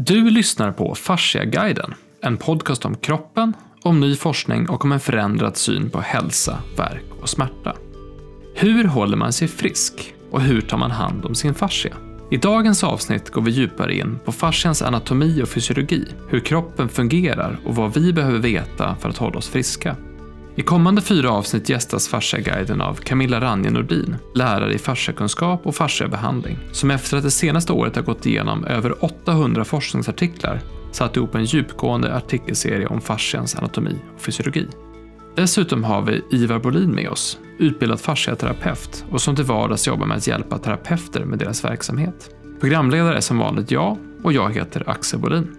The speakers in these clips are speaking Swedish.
Du lyssnar på Fasciaguiden, en podcast om kroppen, om ny forskning och om en förändrad syn på hälsa, verk och smärta. Hur håller man sig frisk? Och hur tar man hand om sin fascia? I dagens avsnitt går vi djupare in på fascians anatomi och fysiologi, hur kroppen fungerar och vad vi behöver veta för att hålla oss friska. I kommande fyra avsnitt gästas Fasciaguiden av Camilla Ranje Nordin, lärare i fasciakunskap och fasciabehandling, som efter att det senaste året har gått igenom över 800 forskningsartiklar satt ihop en djupgående artikelserie om fascians anatomi och fysiologi. Dessutom har vi Ivar Bolin med oss, utbildad fasciaterapeut och som till vardags jobbar med att hjälpa terapeuter med deras verksamhet. Programledare är som vanligt jag och jag heter Axel Bolin.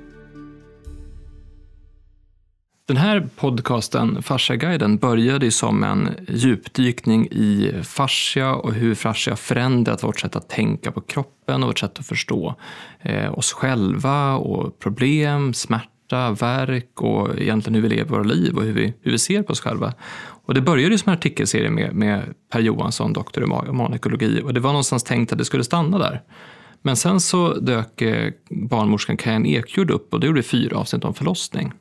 Den här podcasten, Fasciaguiden, började som en djupdykning i fascia och hur fascia förändrat vårt sätt att tänka på kroppen och vårt sätt att förstå eh, oss själva och problem, smärta, verk och egentligen hur vi lever våra liv och hur vi, hur vi ser på oss själva. Och det började som en artikelserie med, med Per Johansson, doktor i humanekologi och det var någonstans tänkt att det skulle stanna där. Men sen så dök eh, barnmorskan Kajan Ekjord upp och det gjorde fyra avsnitt om förlossning.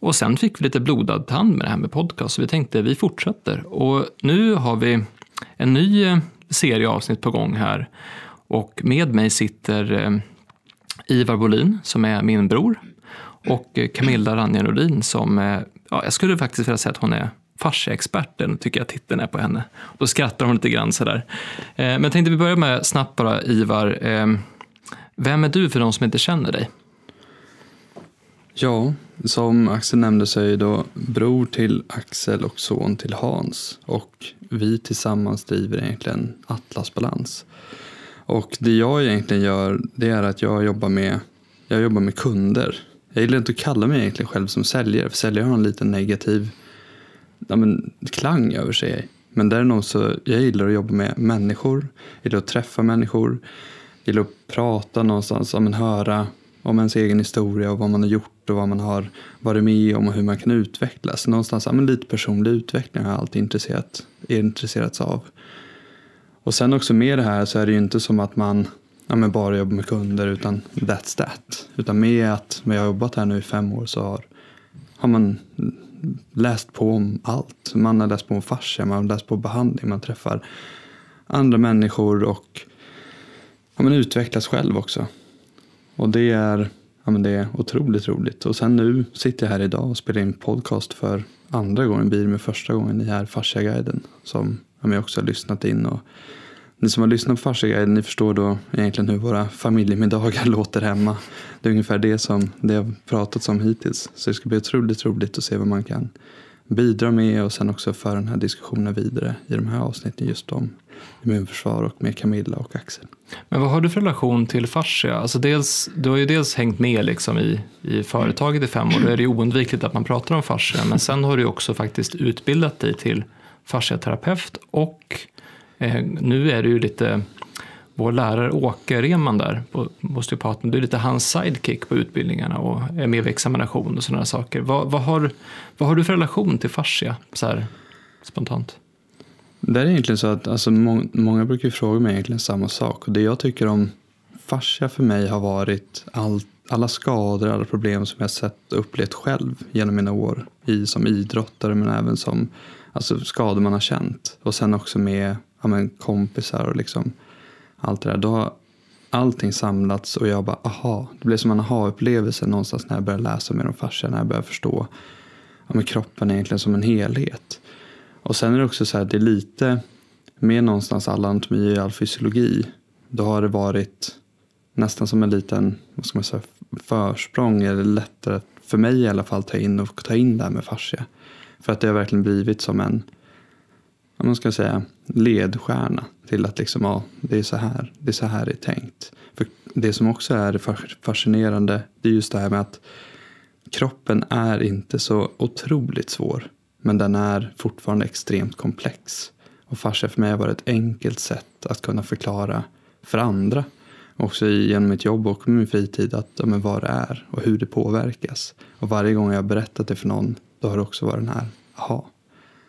Och sen fick vi lite blodad tand med det här med podcast, så vi tänkte vi fortsätter. Och nu har vi en ny eh, serie avsnitt på gång här. Och med mig sitter eh, Ivar Bolin som är min bror och eh, Camilla Ranja Nordin som, ja, jag skulle faktiskt vilja säga att hon är fasciaexperten, tycker jag titeln är på henne. Då skrattar hon lite grann sådär. Men jag tänkte vi börjar med snabbt bara, Ivar. Vem är du för de som inte känner dig? Ja, som Axel nämnde så är jag då bror till Axel och son till Hans. Och vi tillsammans driver egentligen Atlas Balans. Och det jag egentligen gör det är att jag jobbar med, jag jobbar med kunder. Jag gillar inte att kalla mig egentligen själv som säljare, för säljare har en liten negativ ja, men, klang över sig. Men däremot så jag gillar att jobba med människor, jag gillar att träffa människor, jag gillar att prata någonstans, ja, men höra om ens egen historia och vad man har gjort och vad man har varit med om och hur man kan utvecklas. Någonstans, ja, men lite personlig utveckling har jag alltid intresserat, intresserats av. Och sen också med det här så är det ju inte som att man ja, men bara jobbar med kunder utan that's that. Utan med att jag har jobbat här nu i fem år så har, har man läst på om allt. Man har läst på om fascia, man har läst på behandling, man träffar andra människor och ja, man utvecklas själv också. Och det är, ja, men det är otroligt roligt. Och sen nu sitter jag här idag och spelar in podcast för andra gången. Blir med första gången i här Fasciaguiden. Som jag också har lyssnat in. Och ni som har lyssnat på Fasciaguiden ni förstår då egentligen hur våra familjemiddagar låter hemma. Det är ungefär det som det har pratats om hittills. Så det ska bli otroligt roligt att se vad man kan bidra med och sen också föra den här diskussionen vidare i de här avsnitten just om immunförsvar och med Camilla och Axel. Men vad har du för relation till fascia? Alltså dels, du har ju dels hängt med liksom i, i företaget i fem år, då är det ju oundvikligt att man pratar om fascia, men sen har du också faktiskt utbildat dig till fasciaterapeut och eh, nu är du ju lite vår lärare Åke Reman där på osteopaten, du är lite hans sidekick på utbildningarna och är med vid examination och sådana saker. Vad, vad, har, vad har du för relation till fascia så här spontant? Det är egentligen så att alltså, må många brukar fråga mig egentligen samma sak och det jag tycker om fascia för mig har varit all, alla skador, alla problem som jag sett och upplevt själv genom mina år i, som idrottare men även som alltså, skador man har känt och sen också med ja, men, kompisar och liksom allt det där. Då har allting samlats och jag bara aha. Det blev som en aha-upplevelse någonstans när jag började läsa mer om fascia. När jag började förstå ja, kroppen egentligen som en helhet. Och sen är det också så här, det är lite med någonstans all anatomi och all fysiologi. Då har det varit nästan som en liten, vad ska man säga, försprång eller lättare för mig i alla fall ta in och ta in det här med fascia. För att det har verkligen blivit som en, vad man ska säga, ledstjärna till att liksom, ja, det är så här, det är så här det är tänkt. För det som också är fascinerande, det är just det här med att kroppen är inte så otroligt svår. Men den är fortfarande extremt komplex. Och fascia för mig har varit ett enkelt sätt att kunna förklara för andra. Också genom mitt jobb och min fritid att ja, men vad det är och hur det påverkas. Och varje gång jag har berättat det för någon då har det också varit den här aha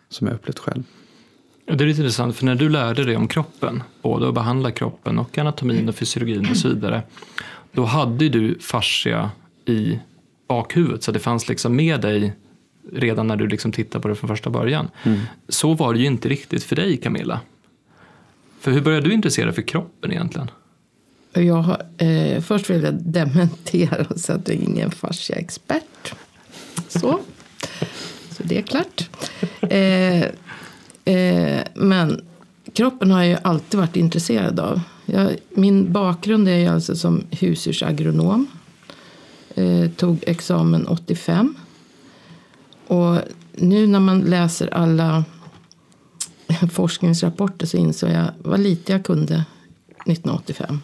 som jag upplevt själv. Det är lite intressant för när du lärde dig om kroppen, både att behandla kroppen och anatomin och fysiologin och så vidare. då hade du fascia i bakhuvudet så det fanns liksom med dig redan när du liksom tittade på det från första början. Mm. Så var det ju inte riktigt för dig Camilla. För hur började du intressera dig för kroppen egentligen? Jag har, eh, först vill jag dementera och säga att jag är ingen fasciaexpert. Så. Så det är klart. Eh, eh, men kroppen har jag ju alltid varit intresserad av. Jag, min bakgrund är ju alltså som husdjursagronom. Eh, tog examen 85. Och nu när man läser alla forskningsrapporter så insåg jag vad lite jag kunde 1985.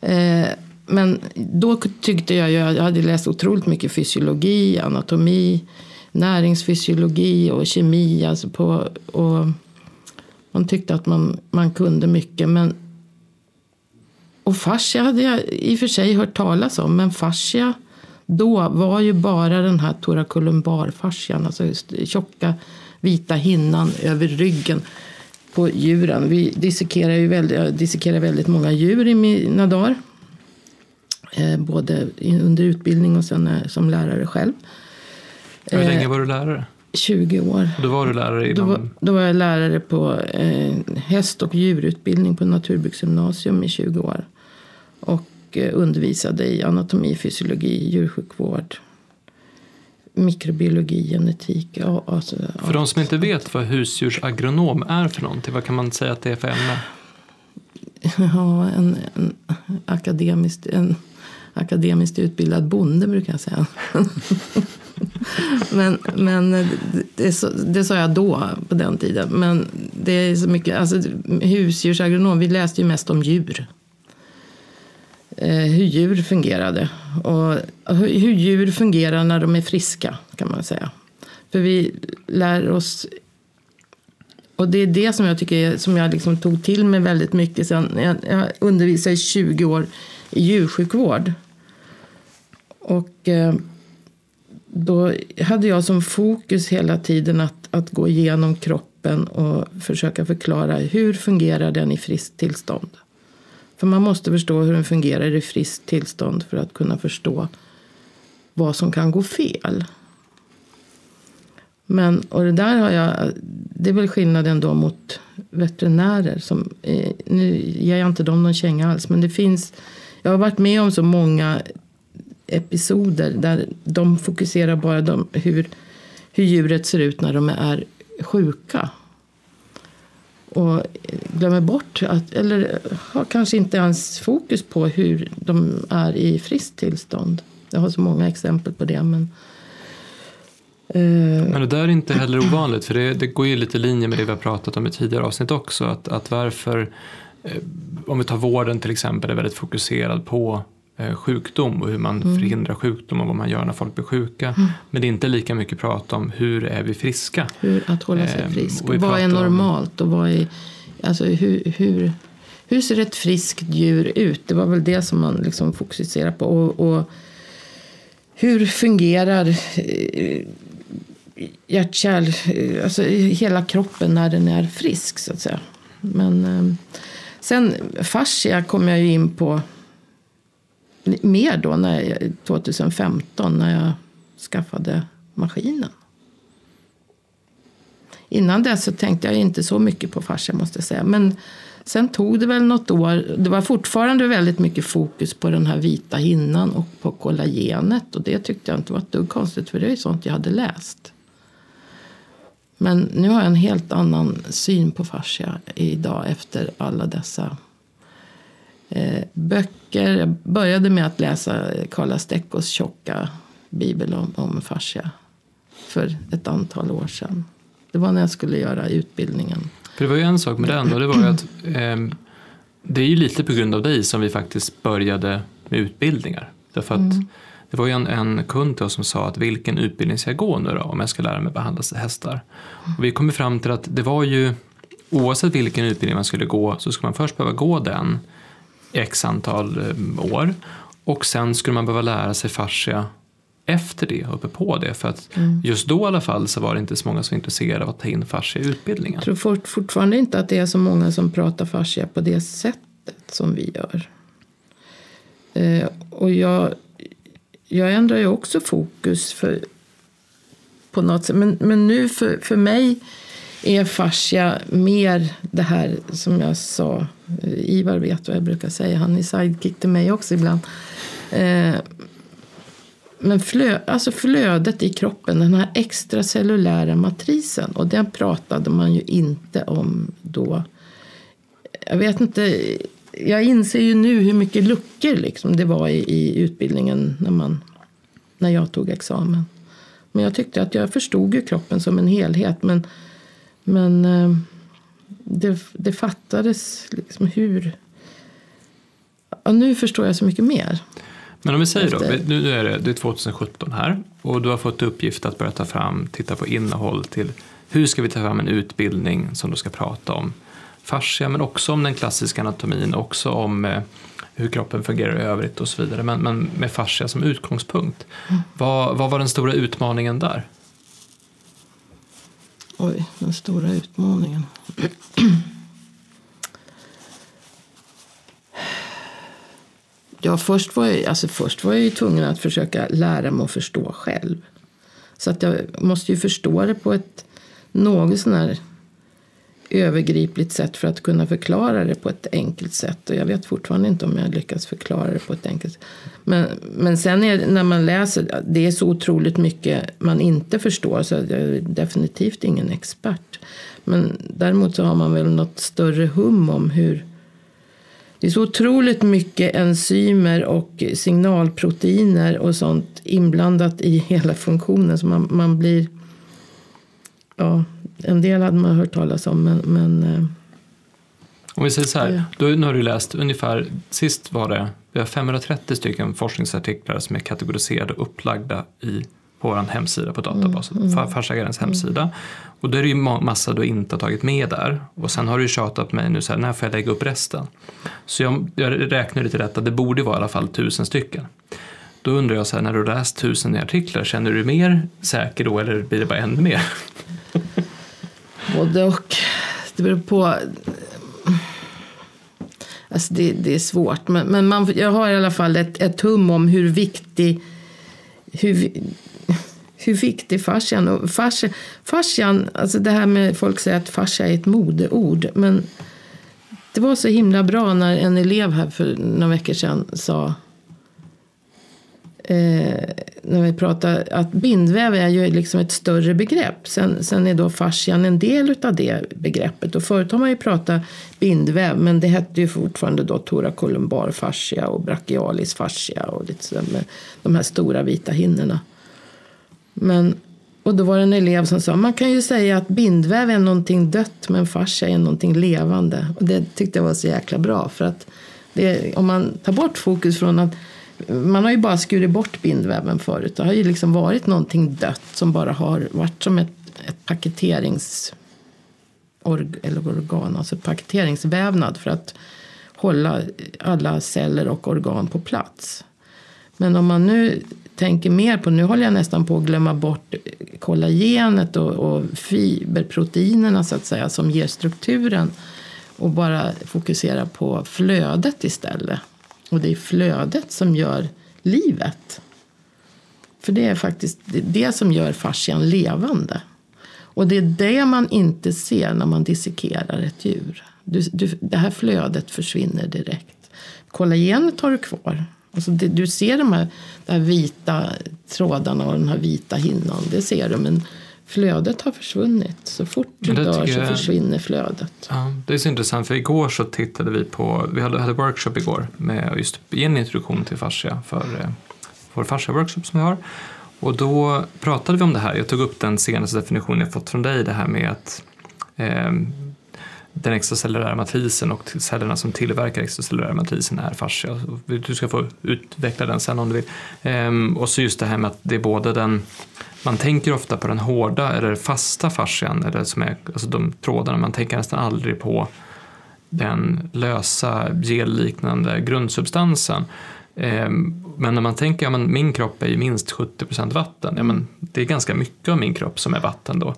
Eh, men då tyckte jag, jag hade läst otroligt mycket fysiologi, anatomi, näringsfysiologi och kemi. Alltså på, och man tyckte att man, man kunde mycket. Men, och fascia hade jag i och för sig hört talas om. Men fascia då var ju bara den här toracolumbarfascian. Alltså tjocka vita hinnan över ryggen på djuren. Vi dissekerar ju väldigt, jag dissekerar väldigt många djur i mina dagar. Eh, både under utbildning och sen eh, som lärare själv. Hur Eh, länge var du lärare? 20 år. Då var du lärare Då inom... var, då var jag lärare på eh, häst och djurutbildning på Naturbruksgymnasium i 20 år. Och eh, undervisade i anatomi, fysiologi, djursjukvård, mikrobiologi, genetik. Ja, alltså, ja. För de som inte vet vad husdjursagronom är för någonting, vad kan man säga att det är för ämne? Ja, en, en, akademiskt, en akademiskt utbildad bonde brukar jag säga. men men det, så, det sa jag då, på den tiden. Men det är så mycket, alltså husdjursagronom, vi läste ju mest om djur. Eh, hur djur fungerade. Och hur, djur fungerar när de är friska, kan man säga. För vi lär oss och det är det som jag tycker som jag liksom tog till mig väldigt mycket sen. Jag, jag undervisade i 20 år i djursjukvård. Och eh, då hade jag som fokus hela tiden att, att gå igenom kroppen och försöka förklara hur fungerar den i friskt tillstånd. För man måste förstå hur den fungerar i friskt tillstånd för att kunna förstå vad som kan gå fel. Men, och det där har jag, det är väl skillnaden då mot veterinärer. Som, eh, nu ger jag inte dem någon känga alls, men det finns, jag har varit med om så många episoder där de fokuserar bara på hur, hur djuret ser ut när de är sjuka. Och glömmer bort, att, eller har kanske inte ens fokus på hur de är i friskt tillstånd. Jag har så många exempel på det. Men, eh, Men det där är inte heller ovanligt, för det, det går ju lite i linje med det vi har pratat om i tidigare avsnitt också. Att, att varför, eh, om vi tar vården till exempel, är väldigt fokuserad på sjukdom och hur man Mm. förhindrar sjukdom och vad man gör när folk blir sjuka. Men det är inte lika mycket prat om hur är vi friska. hur att hålla sig Eh, frisk. vi Vad är normalt och vad är, alltså hur, hur, hur ser ett friskt djur ut? Det var väl det som man liksom fokuserar på. Och, och hur fungerar eh, hjärt-kärl, eh, alltså hela kroppen när den är frisk så att säga. Men eh, sen fascia kom jag ju in på mer då när jag, 2015 när jag skaffade maskinen. Innan dess så tänkte jag inte så mycket på fascia måste jag säga. Men sen tog det väl något år. Det var fortfarande väldigt mycket fokus på den här vita hinnan och på kollagenet. Och det tyckte jag inte var ett dugg konstigt för det är ju sånt jag hade läst. Men nu har jag en helt annan syn på fascia idag efter alla dessa böcker. Jag började med att läsa Karla Steckos tjocka bibel om, om fascia för ett antal år sedan. Det var när jag skulle göra utbildningen. För det var ju en sak med den och det var ju att ehm, det är ju lite på grund av dig som vi faktiskt började med utbildningar. Därför att det var ju en, en kund till oss som sa att vilken utbildning ska jag gå nu då om jag ska lära mig behandla hästar? Och vi kom fram till att det var ju oavsett vilken utbildning man skulle gå så skulle man först behöva gå den x antal eh, år och sen skulle man behöva lära sig fascia efter det, uppe på det. För att just då i alla fall så var det inte så många som var intresserade av att ta in fascia i utbildningen. Jag tror fort, fortfarande inte att det är så många som pratar fascia på det sättet som vi gör. Eh, och jag, jag ändrar ju också fokus för, på något sätt. Men, men nu för, för mig är fascia mer det här som jag sa. Eh, Ivar vet vad jag brukar säga. Han är sidekick till mig också ibland. Eh, men flö, alltså flödet i kroppen, den här extracellulära matrisen. Och den pratade man ju inte om då. Jag vet inte. Jag inser ju nu hur mycket luckor liksom det var i, i utbildningen när, man, när jag tog examen. Men jag tyckte att jag förstod ju kroppen som en helhet. Men, men eh, det, det fattades liksom hur... Ja, nu förstår jag så mycket mer. Men om vi säger Efter- då, nu är det, det är 2017 här och du har fått uppgift att börja ta fram, titta på innehåll till hur ska vi ta fram en utbildning som då ska prata om fascia men också om den klassiska anatomin, också om eh, hur kroppen fungerar i övrigt och så vidare. Men, men med fascia som utgångspunkt. Vad, vad var den stora utmaningen där? Oj, den stora utmaningen. Ja, först var, jag, alltså först var jag ju tvungen att försöka lära mig att förstå själv. Så att jag måste ju förstå det på ett något sån här övergripligt sätt för att kunna förklara det på ett enkelt sätt. Och jag vet fortfarande inte om jag lyckas förklara det på ett enkelt sätt. Men, men sen är, när man läser, det är så otroligt mycket man inte förstår så jag är definitivt ingen expert. Men däremot så har man väl något större hum om hur det är så otroligt mycket enzymer och signalproteiner och sånt inblandat i hela funktionen så man, man blir Ja, en del hade man hört talas om men, men eh, Om vi säger så här, då, nu har du läst ungefär, sist var det, vi har 530 stycken forskningsartiklar som är kategoriserade och upplagda i, på vår hemsida på databasen, mm, Fasciaguidens hemsida. Och då är det ju ma- massa du inte har tagit med där. Och sen har du tjatat på mig nu så här, när får jag lägga upp resten? Så jag, jag räknar lite rätt att det borde vara i alla fall tusen stycken. Då undrar jag så här, när du har läst tusen artiklar, känner du dig mer säker då eller blir det bara ännu mer? Både och. Det beror på. Alltså det, det är svårt. Men, men man, jag har i alla fall ett, ett hum om hur viktig hur, hur viktig fascian är. fascia, fascian, alltså det här med folk säger att fascia är ett modeord. Men det var så himla bra när en elev här för några veckor sedan sa eh, när vi pratar att bindväv är ju liksom ett större begrepp. Sen, sen är då fascian en del av det begreppet. Och förut har man ju pratat bindväv men det hette ju fortfarande då thoracolumbar fascia och brachialis fascia och lite sådär med de här stora vita hinnorna. Men, och då var det en elev som sa man kan ju säga att bindväv är någonting dött men fascia är någonting levande. Och det tyckte jag var så jäkla bra för att det, om man tar bort fokus från att man har ju bara skurit bort bindväven förut. Det har ju liksom varit någonting dött som bara har varit som ett, ett paketerings org, eller organ, alltså paketeringsvävnad för att hålla alla celler och organ på plats. Men om man nu tänker mer på, nu håller jag nästan på att glömma bort kollagenet och, och fiberproteinerna så att säga som ger strukturen och bara fokusera på flödet istället. Och det är flödet som gör livet. För det är faktiskt det, som gör fascian levande. Och det är det man inte ser när man dissekerar ett djur. Du, du, det här flödet försvinner direkt. Kollagenet har du kvar. Alltså det, du ser de här, de här vita trådarna och den här vita hinnan. Det ser du. Men flödet har försvunnit. Så fort du dör så jag- försvinner flödet. Ja, det är så intressant för igår så tittade vi på, vi hade, hade workshop igår med just en introduktion till fascia för eh, vår fascia-workshop som vi har. Och då pratade vi om det här, jag tog upp den senaste definitionen jag fått från dig, det här med att eh, den extracellulära matrisen och cellerna som tillverkar extracellulära matrisen är fascia. Du ska få utveckla den sen om du vill. Ehm, och så just det här med att det är både den, man tänker ofta på den hårda eller fasta fascian, eller som är, alltså de trådarna, man tänker nästan aldrig på den lösa gelliknande grundsubstansen. Ehm, Men när man tänker, ja, men min kropp är ju minst 70% vatten, ja, men det är ganska mycket av min kropp som är vatten då.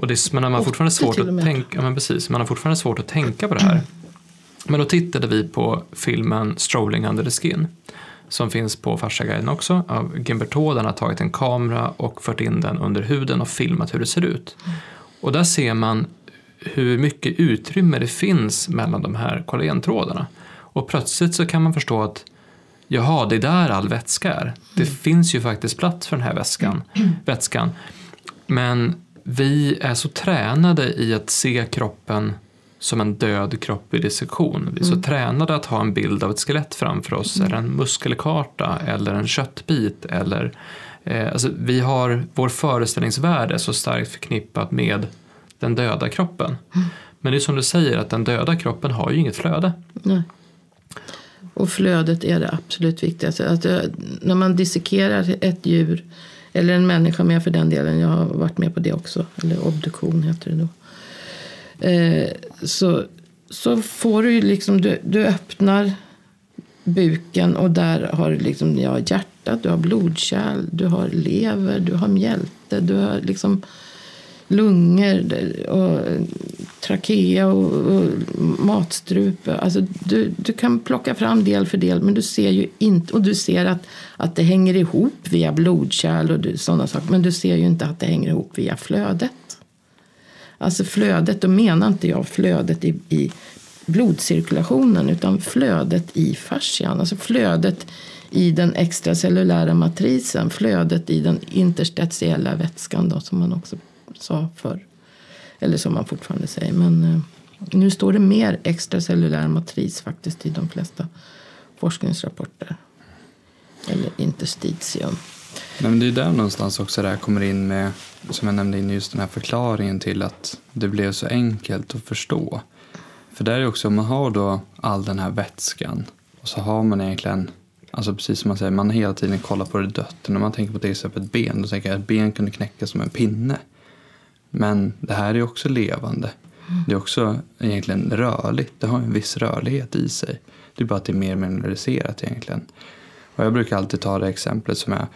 Och det, men man har 80 fortfarande svårt att tänka, ja, men precis, man har fortfarande svårt att tänka på det här. Men då tittade vi på filmen Strolling under the skin som finns på Fasciaguiden också av Gimberto. Den har tagit en kamera och fört in den under huden och filmat hur det ser ut. Och där ser man hur mycket utrymme det finns mellan de här kollagentrådarna. Och plötsligt så kan man förstå att jaha, det är där all vätska är. Det mm. finns ju faktiskt plats för den här vätskan. vätskan. Men vi är så tränade i att se kroppen som en död kropp vid dissektion. Vi är så mm. tränade att ha en bild av ett skelett framför oss, mm. eller en muskelkarta, eller en köttbit. Eller, eh, alltså, vi har, vår föreställningsvärld är så starkt förknippat med den döda kroppen. Mm. Men det är som du säger, att den döda kroppen har ju inget flöde. Nej. Och flödet är det absolut viktigaste. Att eh, när man dissekerar ett djur, eller en människa med för den delen, jag har varit med på det också, eller obduktion heter det då. Eh, så, så får du liksom, du, du öppnar buken och där har du liksom, ja, hjärtat, du har blodkärl, du har lever, du har mjälte, du har liksom lungor och trakea och, och matstrupe. Alltså du, du kan plocka fram del för del men du ser ju inte, och du ser att, att det hänger ihop via blodkärl och sådana saker men du ser ju inte att det hänger ihop via flödet. Alltså flödet, då menar inte jag flödet i, i blodcirkulationen utan flödet i fascian, alltså flödet i den extracellulära matrisen, flödet i den interstitiella vätskan då, som man också sa förr. Eller som man fortfarande säger. Men eh, nu står det mer extracellulär matris faktiskt i de flesta forskningsrapporter. Eller interstitium. Men det är där någonstans också det här kommer in med, som jag nämnde in just den här förklaringen till att det blev så enkelt att förstå. För där är också, om man har då all den här vätskan och så har man egentligen, alltså precis som man säger, man hela tiden kollar på det dött. När man tänker på till exempel ett ben, då tänker jag att ett ben kunde knäckas som en pinne. Men det här är också levande. Det är också egentligen rörligt. Det har en viss rörlighet i sig. Det är bara att det är mer mineraliserat egentligen. Och jag brukar alltid ta det exemplet som jag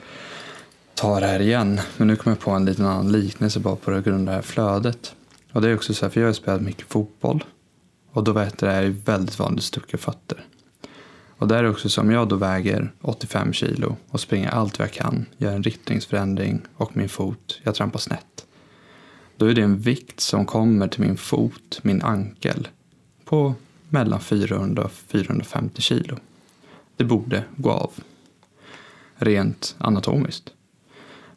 tar här igen. Men nu kommer jag på en liten annan liknelse bara på grund av det här flödet. Och det är också så här, för jag har spelat mycket fotboll. Och då vet jag, det är väldigt vanligt stucka fötter. Och där är också som jag då väger 85 kilo och springer allt vad jag kan, gör en riktningsförändring och min fot, jag trampar snett. Då är det en vikt som kommer till min fot, min ankel, på mellan 400 och 450 kilo. Det borde gå av. Rent anatomiskt.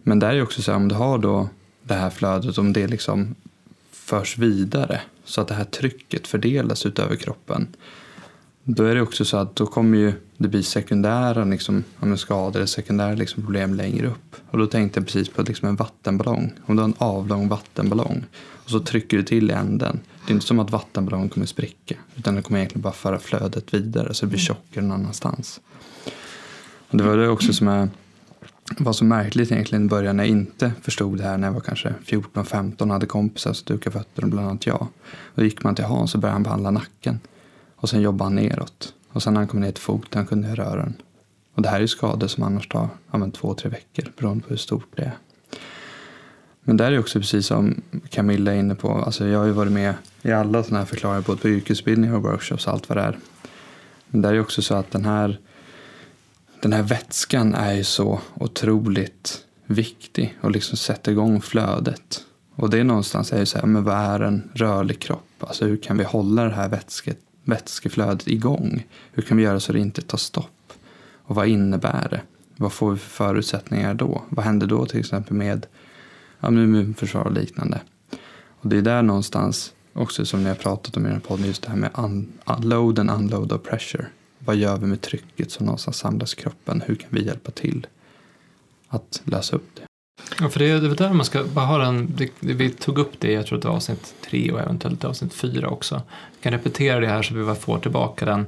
Men det är ju också så här, om du har då det här flödet, om det liksom förs vidare så att det här trycket fördelas utöver kroppen. Då är det också så att då kommer ju det bli sekundära liksom, skador eller sekundära liksom, problem längre upp. Och då tänkte jag precis på liksom en vattenballong. Om du har en avlång vattenballong och så trycker du till i änden. Det är inte som att vattenballongen kommer spricka utan den kommer egentligen bara föra flödet vidare så det blir tjockare någon annanstans. Och det var det också som är var så märkligt egentligen i början när jag inte förstod det här när jag var kanske 14-15 hade kompisar som dukade fötterna, bland annat jag. Då gick man till Hans och började han behandla nacken. Och sen jobbade han neråt. Och sen när han kom ner till foten kunde jag röra den. Och det här är ju skador som annars tar ja, två, tre veckor beroende på hur stort det är. Men där är också precis som Camilla är inne på, alltså jag har ju varit med i alla sådana här förklaringar både på yrkesutbildningar och workshops och allt vad det är. Men där är också så att den här den här vätskan är ju så otroligt viktig och liksom sätter igång flödet. Och det är någonstans är ju så här, men vad är en rörlig kropp? Alltså hur kan vi hålla det här vätsket, vätskeflödet igång? Hur kan vi göra så det inte tar stopp? Och vad innebär det? Vad får vi för förutsättningar då? Vad händer då till exempel med ja, immunförsvar och liknande? Och det är där någonstans också som ni har pratat om i den här podden, just det här med un load and unload of pressure. Vad gör vi med trycket som någonstans samlas i kroppen? Hur kan vi hjälpa till att lösa upp det? Ja, för det är, väl där man ska bara ha den, det, vi tog upp det, jag tror det var avsnitt tre och eventuellt avsnitt fyra också. Jag kan repetera det här så vi bara får tillbaka den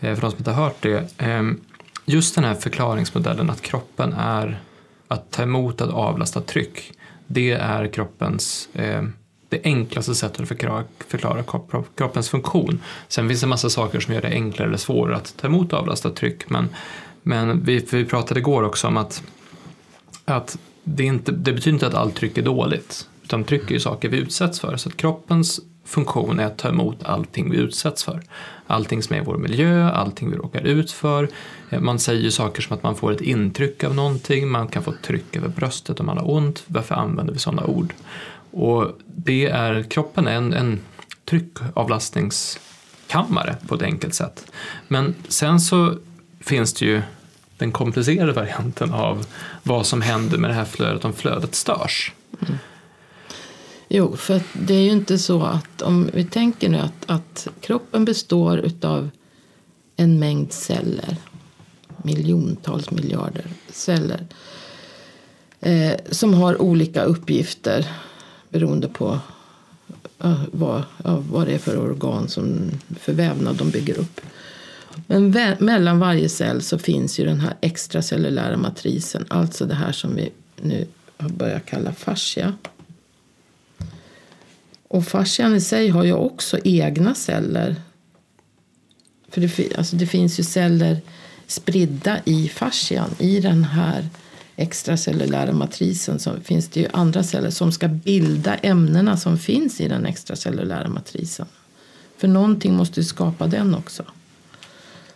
eh, för de som inte har hört det. Ehm, just den här förklaringsmodellen att kroppen är att ta emot, att avlasta tryck. Det är kroppens ehm, det enklaste sättet att förklara, förklara kroppens funktion. Sen finns det en massa saker som gör det enklare eller svårare att ta emot avlastat tryck. Men, men vi, vi pratade igår också om att, att det, inte, det betyder inte att allt tryck är dåligt. Utan tryck är ju saker vi utsätts för. Så att kroppens funktion är att ta emot allting vi utsätts för. Allting som är i vår miljö, allting vi råkar ut för. Eh, man säger saker som att man får ett intryck av någonting, man kan få tryck över bröstet om man har ont. Varför använder vi sådana ord? Och det är, kroppen är en, en tryckavlastningskammare på ett enkelt sätt. Men sen så finns det ju den komplicerade varianten av vad som händer med det här flödet om flödet störs. Mm. Jo, för det är ju inte så att om vi tänker nu att, att kroppen består av en mängd celler, miljontals miljarder celler eh, som har olika uppgifter beroende på uh, vad, uh, vad det är för organ som för vävnad de bygger upp. Men mellan varje cell så finns ju den här extracellulära matrisen, alltså det här som vi nu har börjat kalla fascia. Och fascian i sig har ju också egna celler. För det, alltså det finns ju celler spridda i fascian, i den här extracellulära matrisen så finns det ju andra celler som ska bilda ämnena som finns i den extracellulära matrisen. För någonting måste ju skapa den också.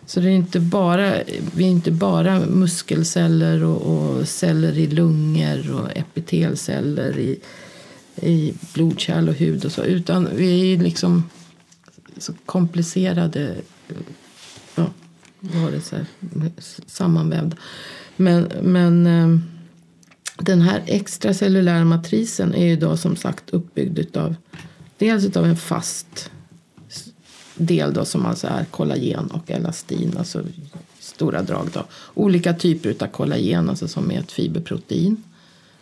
Så det är inte bara, vi är inte bara muskelceller och, och celler i lungor och epitelceller i, i blodkärl och hud och så. Utan vi är liksom så komplicerade ja, varelser, sammanvävda. Men, men eh, den här extracellulära matrisen är ju då som sagt uppbyggd av dels av en fast del då som alltså är kollagen och elastin, alltså stora drag då. Olika typer av kollagen, alltså som är ett fiberprotein.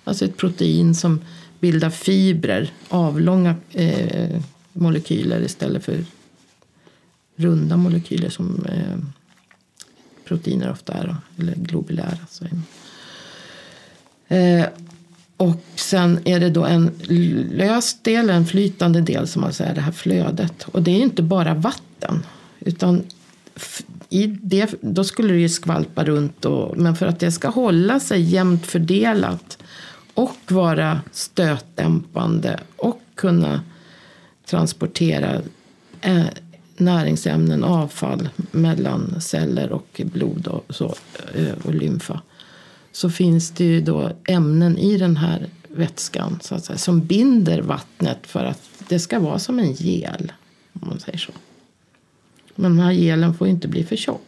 Alltså ett protein som bildar fibrer, avlånga eh, molekyler istället för runda molekyler som eh, proteiner ofta är, eller globulära. Så. Eh, och sen är det då en lös del, en flytande del som alltså man säger, det här flödet. Och det är inte bara vatten. Utan i det, då skulle det ju skvalpa runt. Och, men för att det ska hålla sig jämnt fördelat och vara stötdämpande och kunna transportera eh, näringsämnen, avfall mellan celler och blod och, så, eh, och lymfa så finns det ju då ämnen i den här vätskan så att säga, som binder vattnet för att det ska vara som en gel. Om man säger så. Men den här gelen får inte bli för tjock.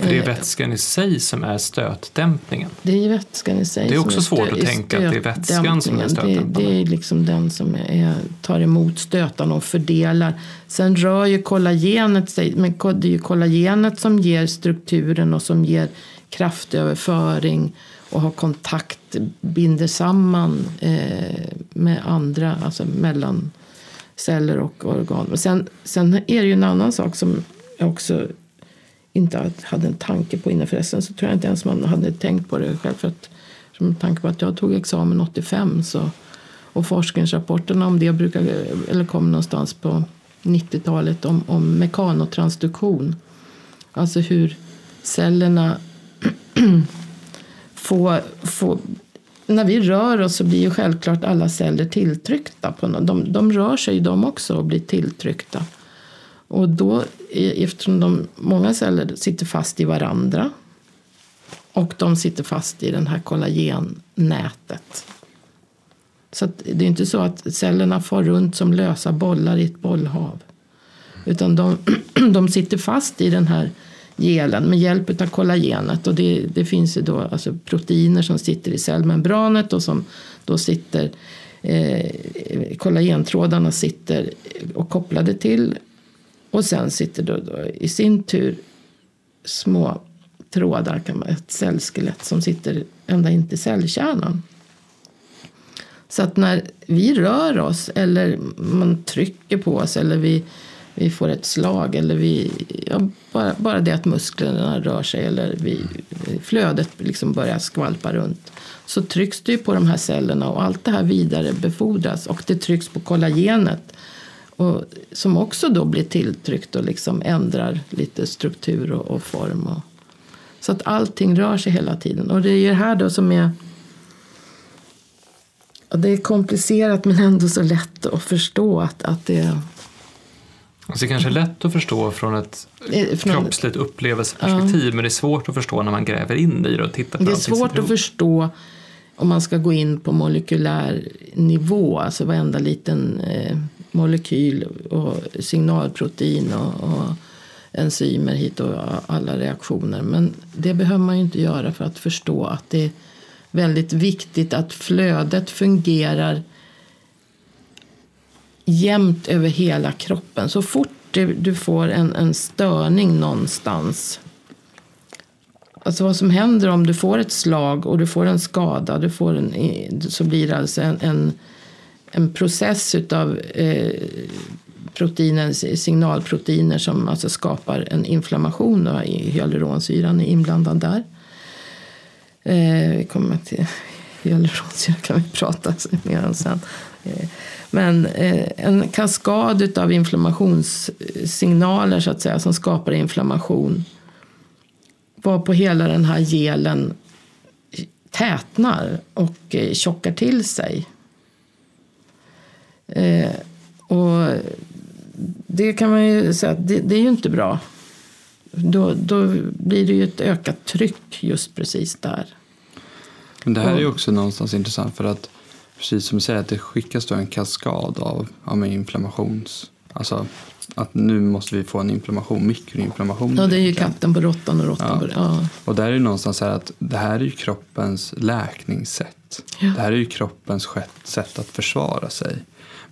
För det är vätskan i sig som är stötdämpningen. Det är vätskan i sig Det är också svårt att tänka att det är vätskan som är stötdämpande. Det, det är liksom den som är, tar emot stötarna och fördelar. Sen rör ju kollagenet sig, men det är ju kollagenet som ger strukturen och som ger kraftöverföring och har kontakt, binder samman eh, med andra, alltså mellan celler och organ. Men sen, sen är det ju en annan sak som också inte hade en tanke på innan. Förresten så tror jag inte ens man hade tänkt på det själv. För att, med tanke på att jag tog examen 85 så, och forskningsrapporterna om det brukar, eller kom någonstans på 90-talet om, om mekanotransduktion. Alltså hur cellerna får, får när vi rör oss så blir ju självklart alla celler tilltryckta. På något. De, de rör sig de också och blir tilltryckta. Och då, eftersom de, många celler sitter fast i varandra och de sitter fast i det här kollagennätet. Så det är inte så att cellerna far runt som lösa bollar i ett bollhav. Utan de, de sitter fast i den här gelen med hjälp av kollagenet. Och det, det finns ju då alltså proteiner som sitter i cellmembranet och som då sitter eh, kollagentrådarna sitter och kopplade till och sen sitter då, då i sin tur små trådar, kan man, ett cellskelett som sitter ända in till cellkärnan. Så att när vi rör oss eller man trycker på oss eller vi vi får ett slag eller vi, ja, bara, bara det att musklerna rör sig eller vi, flödet liksom börjar skvalpa runt så trycks det på de här cellerna och allt det här vidarebefordras och det trycks på kollagenet och, som också då blir tilltryckt och liksom ändrar lite struktur och, och form. Och, så att allting rör sig hela tiden och det är det här då som är Ja, det är komplicerat men ändå så lätt att förstå att, att det Alltså det kanske är lätt att förstå från ett Eh, från- kroppsligt upplevelseperspektiv men det är svårt att förstå när man gräver in i det och tittar på Det är svårt att förstå om man ska gå in på molekylär nivå, alltså varenda liten eh, molekyl och signalprotein och, och enzymer hit och alla reaktioner. Men det behöver man ju inte göra för att förstå att det är väldigt viktigt att flödet fungerar jämnt över hela kroppen. Så fort du, du får en, en störning någonstans Alltså vad som händer om du får ett slag och du får en skada, du får en, så blir det alltså en, en, en process utav eh, signalproteiner som alltså skapar en inflammation. Och hyaluronsyran är inblandad där. Eh, vi kommer till hyaluronsyra kan vi prata mer om sen. Eh, men eh, en kaskad av inflammationssignaler så att säga som skapar inflammation var på hela den här gelen tätnar och eh, tjockar till sig. Eh, och det kan man ju säga att det, det är ju inte bra. Då, då blir det ju ett ökat tryck just precis där. Men det här är ju också någonstans intressant för att precis som du säger att det skickas då en kaskad av med inflammations... Alltså att nu måste vi få en inflammation, mikroinflammation. Ja, det är ju katten på råttan och råttan Ja. på ja. Och där är det någonstans så här att det här är ju kroppens läkningssätt. Ja. Det här är ju kroppens sätt att försvara sig.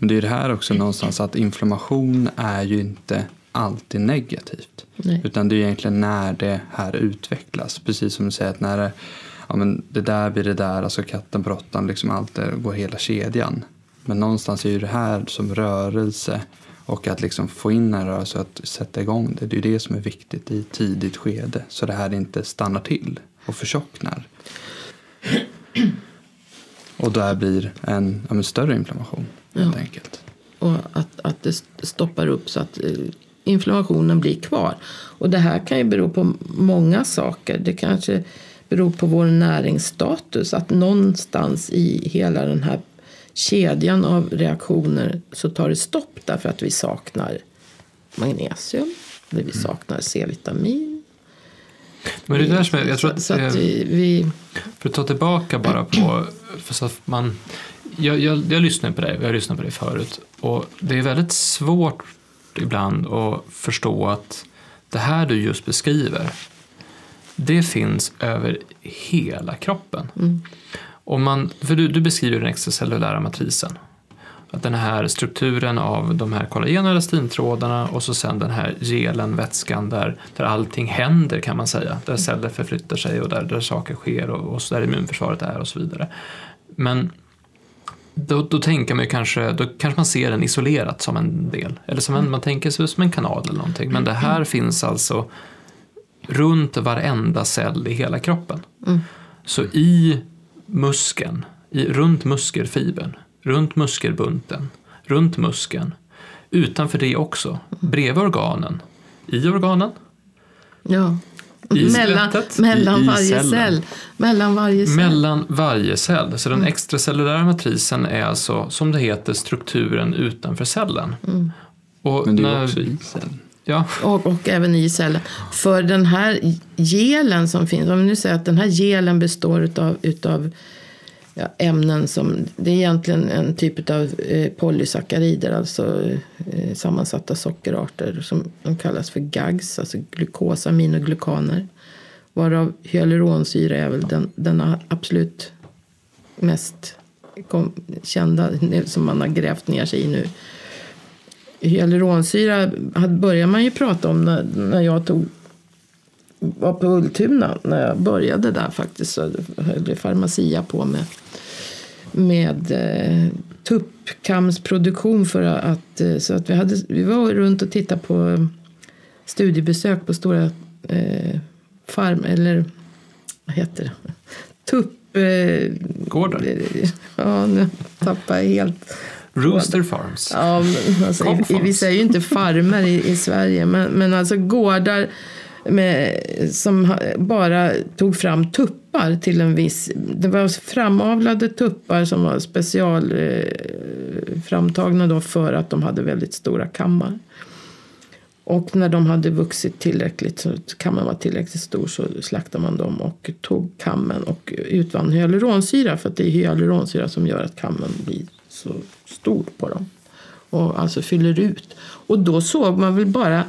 Men det är det här också någonstans att inflammation är ju inte alltid negativt. Nej. Utan det är egentligen när det här utvecklas. Precis som du säger att när det, ja, men det där blir det där, alltså katten på råttan, liksom allt det går hela kedjan. Men någonstans är ju det här som rörelse och att liksom få in en rörelse och att sätta igång det. Det är ju det som är viktigt i tidigt skede. Så det här inte stannar till och förtjocknar. Och där blir en ja, men större inflammation helt Ja. enkelt. Och att, att det st- stoppar upp så att eh, inflammationen blir kvar. Och det här kan ju bero på många saker. Det kanske beror på vår näringsstatus. Att någonstans i hela den här kedjan av reaktioner så tar det stopp därför att vi saknar magnesium. Eller vi saknar C-vitamin. Men det är där som jag, jag tror att, så att eh, vi, vi För att ta tillbaka bara på, för så att man, jag, jag, jag lyssnar på dig, jag har lyssnat på dig förut och det är väldigt svårt ibland att förstå att det här du just beskriver, det finns över hela kroppen. Om man, för du, du beskriver den extracellulära matrisen. Att den här strukturen av de här kollagen och elastintrådarna och så sen den här gelen, vätskan där, där allting händer kan man säga. Där celler förflyttar sig och där, där saker sker och, och där immunförsvaret är och så vidare. Men då, då tänker man ju kanske, då kanske man ser den isolerat som en del. Eller som en, man tänker sig som en kanal eller någonting. Men det här finns alltså runt varenda cell i hela kroppen. Så i muskeln, i, runt muskelfibern, runt muskelbunten, runt muskeln, utanför det också, bredvid organen, i organen, ja, I mellan, skelettet, mellan i- i varje cellen. cell. Mellan varje cell. mellan varje cell. Så Mm. den extracellulära matrisen är alltså, som det heter, strukturen utanför cellen. Mm. Och Men det är när också i cellen. Ja, Och, och även i cellen. För den här gelen som finns, om vi nu säger att den här gelen består utav, utav ja, ämnen som, det är egentligen en typ av eh, polysackarider, alltså eh, sammansatta sockerarter som de kallas för GAGs, alltså glukosaminoglukaner Varav hyaluronsyra är väl den, den absolut mest kom, kända som man har grävt ner sig i nu. Hyaluronsyra började man ju prata om när, när jag tog, var på Ultuna. När jag började där faktiskt så höll det Pharmacia på med, med eh, tuppkamsproduktion. För att, eh, så att vi, hade, vi var runt och tittade på eh, studiebesök på stora eh, farm, eller vad heter det? Tupp... Eh. Ja, nu tappar jag helt... Rooster Farms. Ja, men alltså, i, vi säger ju inte farmer i, i Sverige, men, men alltså gårdar med, som bara tog fram tuppar till en viss... Det var framavlade tuppar som var specialframtagna eh, då för att de hade väldigt stora kammar. Och när de hade vuxit tillräckligt, så kammen var tillräckligt stor, så slaktade man dem och tog kammen och utvann hyaluronsyra. För att det är hyaluronsyra som gör att kammen blir så stor på dem. Och alltså fyller ut. Och då såg man väl bara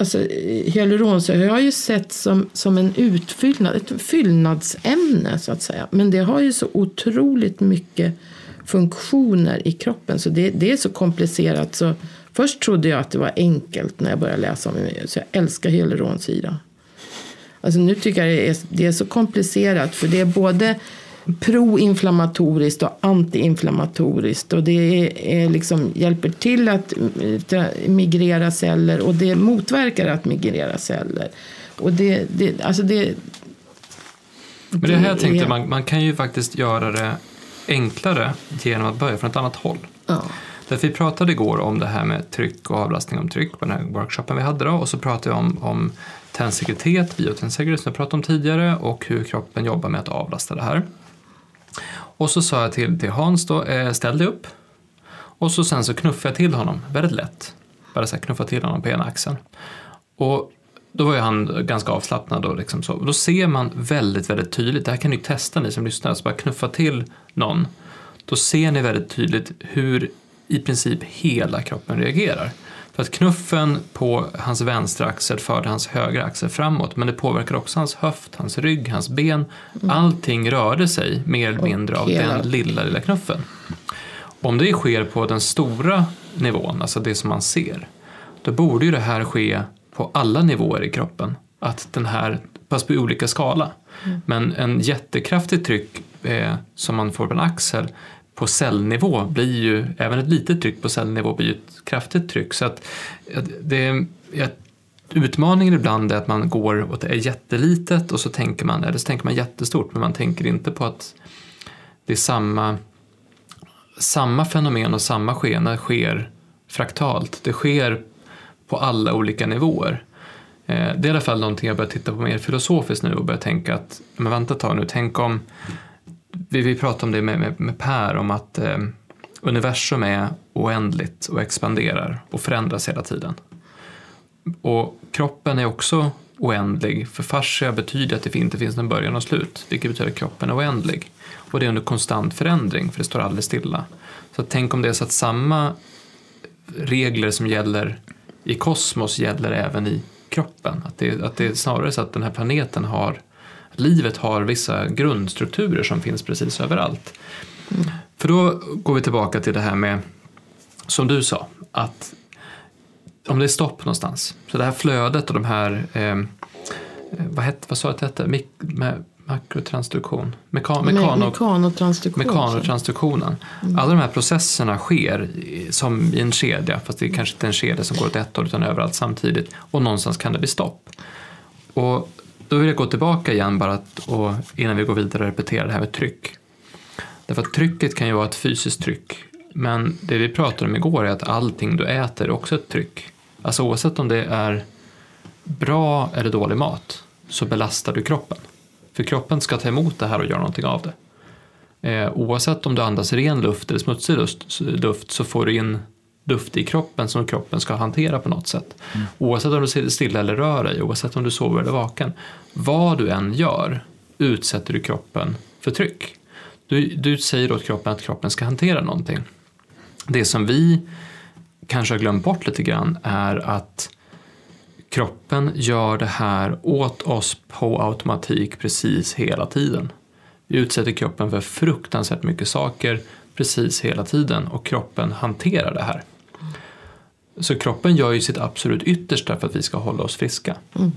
Alltså, hyaluronsyra jag har ju sett som, som en utfyllnad, ett fyllnadsämne så att säga. Men det har ju så otroligt mycket funktioner i kroppen så det, det är så komplicerat så först trodde jag att det var enkelt när jag började läsa om det. Så jag älskar hyaluronsyra. Alltså nu tycker jag det är, det är så komplicerat för det är både proinflammatoriskt och antiinflammatoriskt. Och det är, liksom, hjälper till att eh, migrera celler och det motverkar att migrera celler. Och det, det, alltså det, Men det här tänkte är... man, man kan ju faktiskt göra det enklare genom att börja från ett annat håll. Ja. Därför vi pratade igår om det här med tryck och avlastning om tryck på den här workshopen vi hade då och så pratade vi om, om tändsekretet, biotändssäkerhet som jag pratade om tidigare och hur kroppen jobbar med att avlasta det här. Och så sa jag till, till Hans då, eh, ställ dig upp. Och så sen så knuffade jag till honom, väldigt lätt. Bara så här knuffa till honom på ena axeln. Och då var ju han ganska avslappnad och liksom så. Då ser man väldigt, väldigt tydligt, det här kan ni testa ni som lyssnar, så bara knuffa till någon. Då ser ni väldigt tydligt hur i princip hela kroppen reagerar. För att knuffen på hans vänstra axel förde hans högra axel framåt men det påverkar också hans höft, hans rygg, hans ben. Mm. Allting rörde sig mer eller mindre av den lilla, lilla knuffen. Om det sker på den stora nivån, alltså det som man ser, då borde ju det här ske på alla nivåer i kroppen. Att den här, fast på olika skala. Mm. Men en jättekraftigt tryck eh, som man får på en axel på cellnivå blir ju, även ett litet tryck på cellnivå blir ju ett kraftigt tryck. Så att det, utmaningen ibland är att man går och det är jättelitet och så tänker man, eller så tänker man jättestort men man tänker inte på att det är samma, samma fenomen och samma skeende sker fraktalt. Det sker på alla olika nivåer. Eh, det är i alla fall någonting jag börjar titta på mer filosofiskt nu och börjar tänka att, men vänta ett tag nu, tänk om vi, vi pratade om det med, med, med Per, om att eh, universum är oändligt och expanderar och förändras hela tiden. Och kroppen är också oändlig, för fascia betyder att det inte finns en början och slut, vilket betyder att kroppen är oändlig. Och det är under konstant förändring, för det står aldrig stilla. Så tänk om det är så att samma regler som gäller i kosmos gäller även i kroppen. Att det, att det är snarare så att den här planeten har livet har vissa grundstrukturer som finns precis överallt. Mm. För då går vi tillbaka till det här med, som du sa, att om det är stopp någonstans, så det här flödet och de här, eh, vad, hette, vad sa jag att det hette, Mik med, makrotransduktion, Mekan, mekano, mekanotransduktion. mekanotransduktionen. Mm. Alla de här processerna sker som i en kedja, fast det är kanske inte en kedja som går åt ett håll utan överallt samtidigt och någonstans kan det bli stopp. Och då vill jag gå tillbaka igen bara att, och innan vi går vidare och repeterar det här med tryck. Därför att trycket kan ju vara ett fysiskt tryck. Men det vi pratade om igår är att allting du äter är också ett tryck. Alltså oavsett om det är bra eller dålig mat så belastar du kroppen. För kroppen ska ta emot det här och göra någonting av det. Eh, oavsett om du andas ren luft eller smutsig luft så får du in luft i kroppen som kroppen ska hantera på något sätt. Mm. Oavsett om du sitter stilla eller rör dig, oavsett om du sover eller vaken. Vad du än gör utsätter du kroppen för tryck. Du, du säger åt kroppen att kroppen ska hantera någonting. Det som vi kanske har glömt bort lite grann är att kroppen gör det här åt oss på automatik precis hela tiden. Vi utsätter kroppen för fruktansvärt mycket saker precis hela tiden och kroppen hanterar det här. Så kroppen gör ju sitt absolut yttersta för att vi ska hålla oss friska. Mm.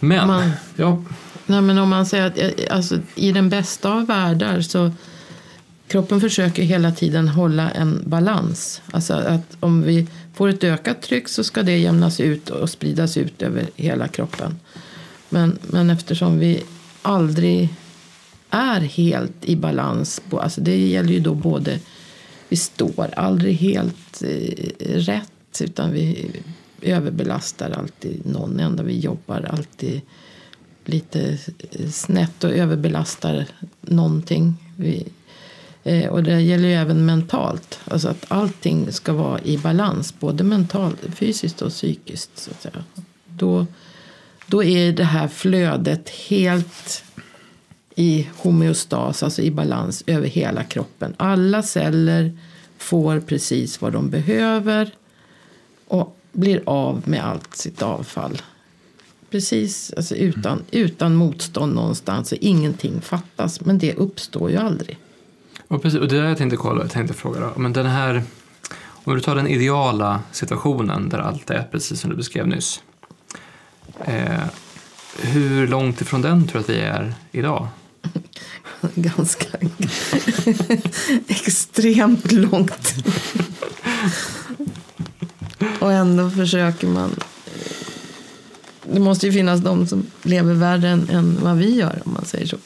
Men, man, ja. Nej, men om man säger att eh, alltså, i den bästa av världar så kroppen försöker hela tiden hålla en balans. Alltså att om vi får ett ökat tryck så ska det jämnas ut och spridas ut över hela kroppen. Men, men eftersom vi aldrig är helt i balans, alltså det gäller ju då både vi står aldrig helt eh, rätt utan vi överbelastar alltid någon enda. Vi jobbar alltid lite eh, snett och överbelastar någonting. Vi, eh, och det gäller ju även mentalt. Alltså att allting ska vara i balans, både mentalt, fysiskt och psykiskt. Så att säga. Då, då är det här flödet helt i homeostas, alltså i balans över hela kroppen. Alla celler får precis vad de behöver och blir av med allt sitt avfall. Precis, alltså utan, utan motstånd någonstans och ingenting fattas. Men det uppstår ju aldrig. Och, precis, och det där jag tänkte, kolla, jag tänkte fråga då. Men den här, om du tar den ideala situationen där allt är precis som du beskrev nyss. Eh, hur långt ifrån den tror du att vi är idag? Ganska extremt långt. Och ändå försöker man. Det måste ju finnas de som lever värre än, än vad vi gör om man säger så.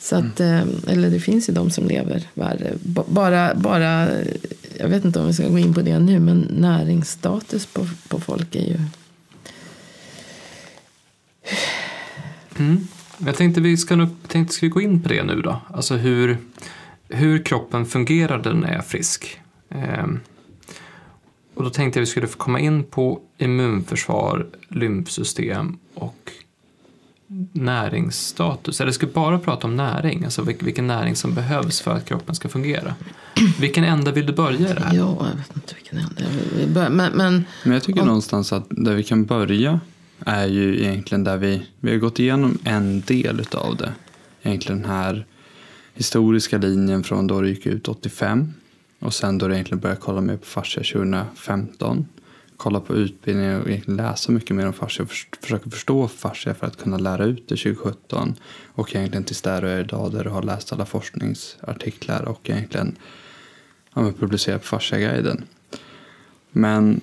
så att, mm. Eller det finns ju de som lever värre. Bara, bara, jag vet inte om vi ska gå in på det nu, men näringsstatus på, på folk är ju... Mm. Jag tänkte vi ska, nog, tänkte ska vi gå in på det nu då. Alltså hur, hur kroppen fungerar när den är frisk. Ehm. Och då tänkte jag att vi skulle få komma in på immunförsvar, lymfsystem och näringsstatus. Eller ska vi bara prata om näring, alltså vilken näring som behövs för att kroppen ska fungera. Vilken ända vill du börja i det här? Ja, jag vet inte vilken ända jag vill börja. Men, men, men jag tycker om, någonstans att där vi kan börja är ju egentligen där vi, vi har gått igenom en del utav det. Egentligen den här historiska linjen från då det gick ut 85 och sen då det egentligen började kolla mer på fascia 2015. Kolla på utbildningen och egentligen läsa mycket mer om fascia och försöka förstå fascia för att kunna lära ut det 2017. Och egentligen tills där du är idag där du har läst alla forskningsartiklar och egentligen ja, publicerat på fasciaguiden. Men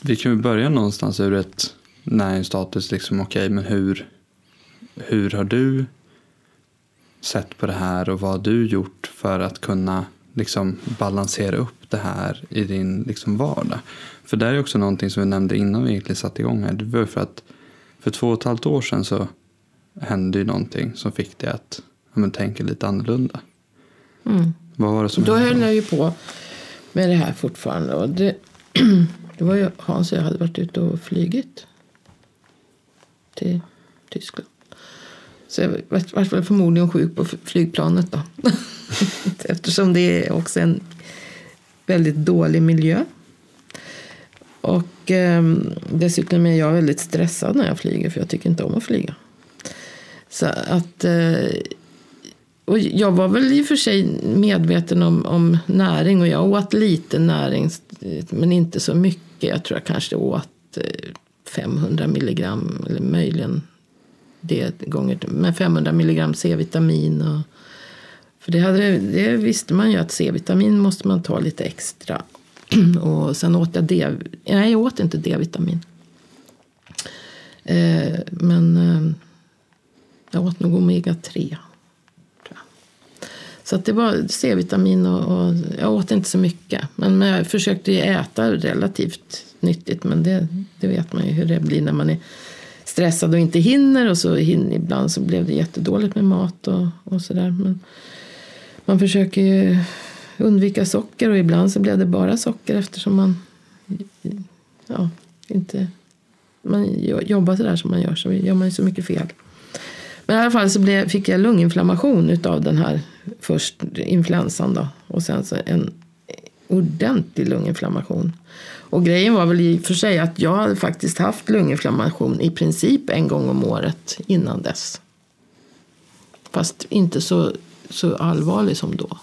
vi kan ju börja någonstans ur ett näringsstatus, liksom okej okay, men hur, hur har du sett på det här och vad har du gjort för att kunna liksom balansera upp det här i din liksom vardag. För det är också någonting som vi nämnde innan vi egentligen satte igång här. Det var för att för två och ett halvt år sedan så hände ju någonting som fick dig att ja, men, tänka lite annorlunda. Mm. Vad var det som Då höll jag ju på med det här fortfarande. Och det, det var ju Hans och jag hade varit ute och flygit till Tyskland. Så jag var väl förmodligen sjuk på flygplanet då. Eftersom det är också en väldigt dålig miljö. Och eh, dessutom är jag väldigt stressad när jag flyger för jag tycker inte om att flyga. Så att... Eh, och jag var väl i och för sig medveten om, om näring och jag åt lite näring men inte så mycket. Jag tror jag kanske åt eh, 500 milligram eller möjligen det gånger men 500 milligram C-vitamin. Och, för det, hade, det visste man ju att C-vitamin måste man ta lite extra. och sen åt jag D, nej jag åt inte D-vitamin. Eh, men eh, jag åt nog omega-3. Så att det var C-vitamin och, och, jag åt inte så mycket. Men jag försökte ju äta relativt nyttigt. Men det, det vet man ju hur det blir när man är stressad och inte hinner. Och så hinner, ibland så blev det jättedåligt med mat och, och sådär. Men man försöker ju undvika socker och ibland så blev det bara socker eftersom man ja, inte man jobbar sådär som man gör så gör man ju så mycket fel. Men i alla fall så blev, fick jag lunginflammation utav den här först influensan då och sen så en ordentlig lunginflammation. Och grejen var väl i och för sig att jag hade faktiskt haft lunginflammation i princip en gång om året innan dess. Fast inte så, så allvarlig som då.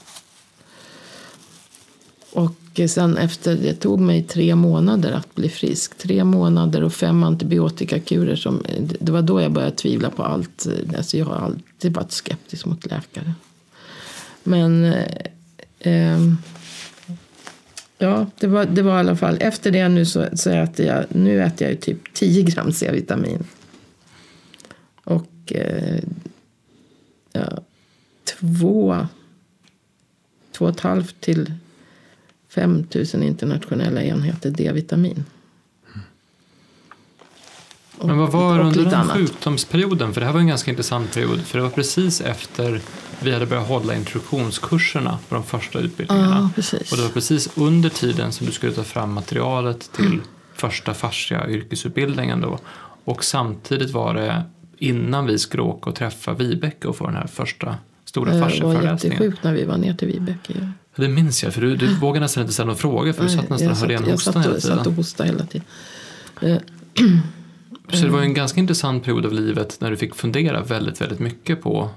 Och sen efter, det tog mig tre månader att bli frisk. Tre månader och fem antibiotikakurer. Som, det var då jag började tvivla på allt. Alltså jag har alltid varit skeptisk mot läkare. Men eh, eh Ja, det var, det var i alla fall. Efter det nu så, så äter jag, nu äter jag ju typ 10 gram C-vitamin. Och eh, ja, två, två och ett halvt till 5000 internationella enheter D-vitamin. Men vad var det under den annat. sjukdomsperioden? För det här var en ganska intressant period. För det var precis efter vi hade börjat hålla introduktionskurserna på de första utbildningarna. Ja. Och det var precis under tiden som du skulle ta fram materialet till första fascia yrkesutbildningen då. Och samtidigt var det innan vi skulle åka och träffa Vibeke och få den här första stora Det var fasciaföreläsningen. jättesjukt när vi var ner till Vibeke. ju. Det minns jag, för du, du vågade nästan inte ställa någon fråga för du satt nästan och hörde igen jag hostan hela och- satt och tiden. hostade hela tiden. Eh, Så det var en ganska intressant period av livet när du fick fundera väldigt, väldigt mycket på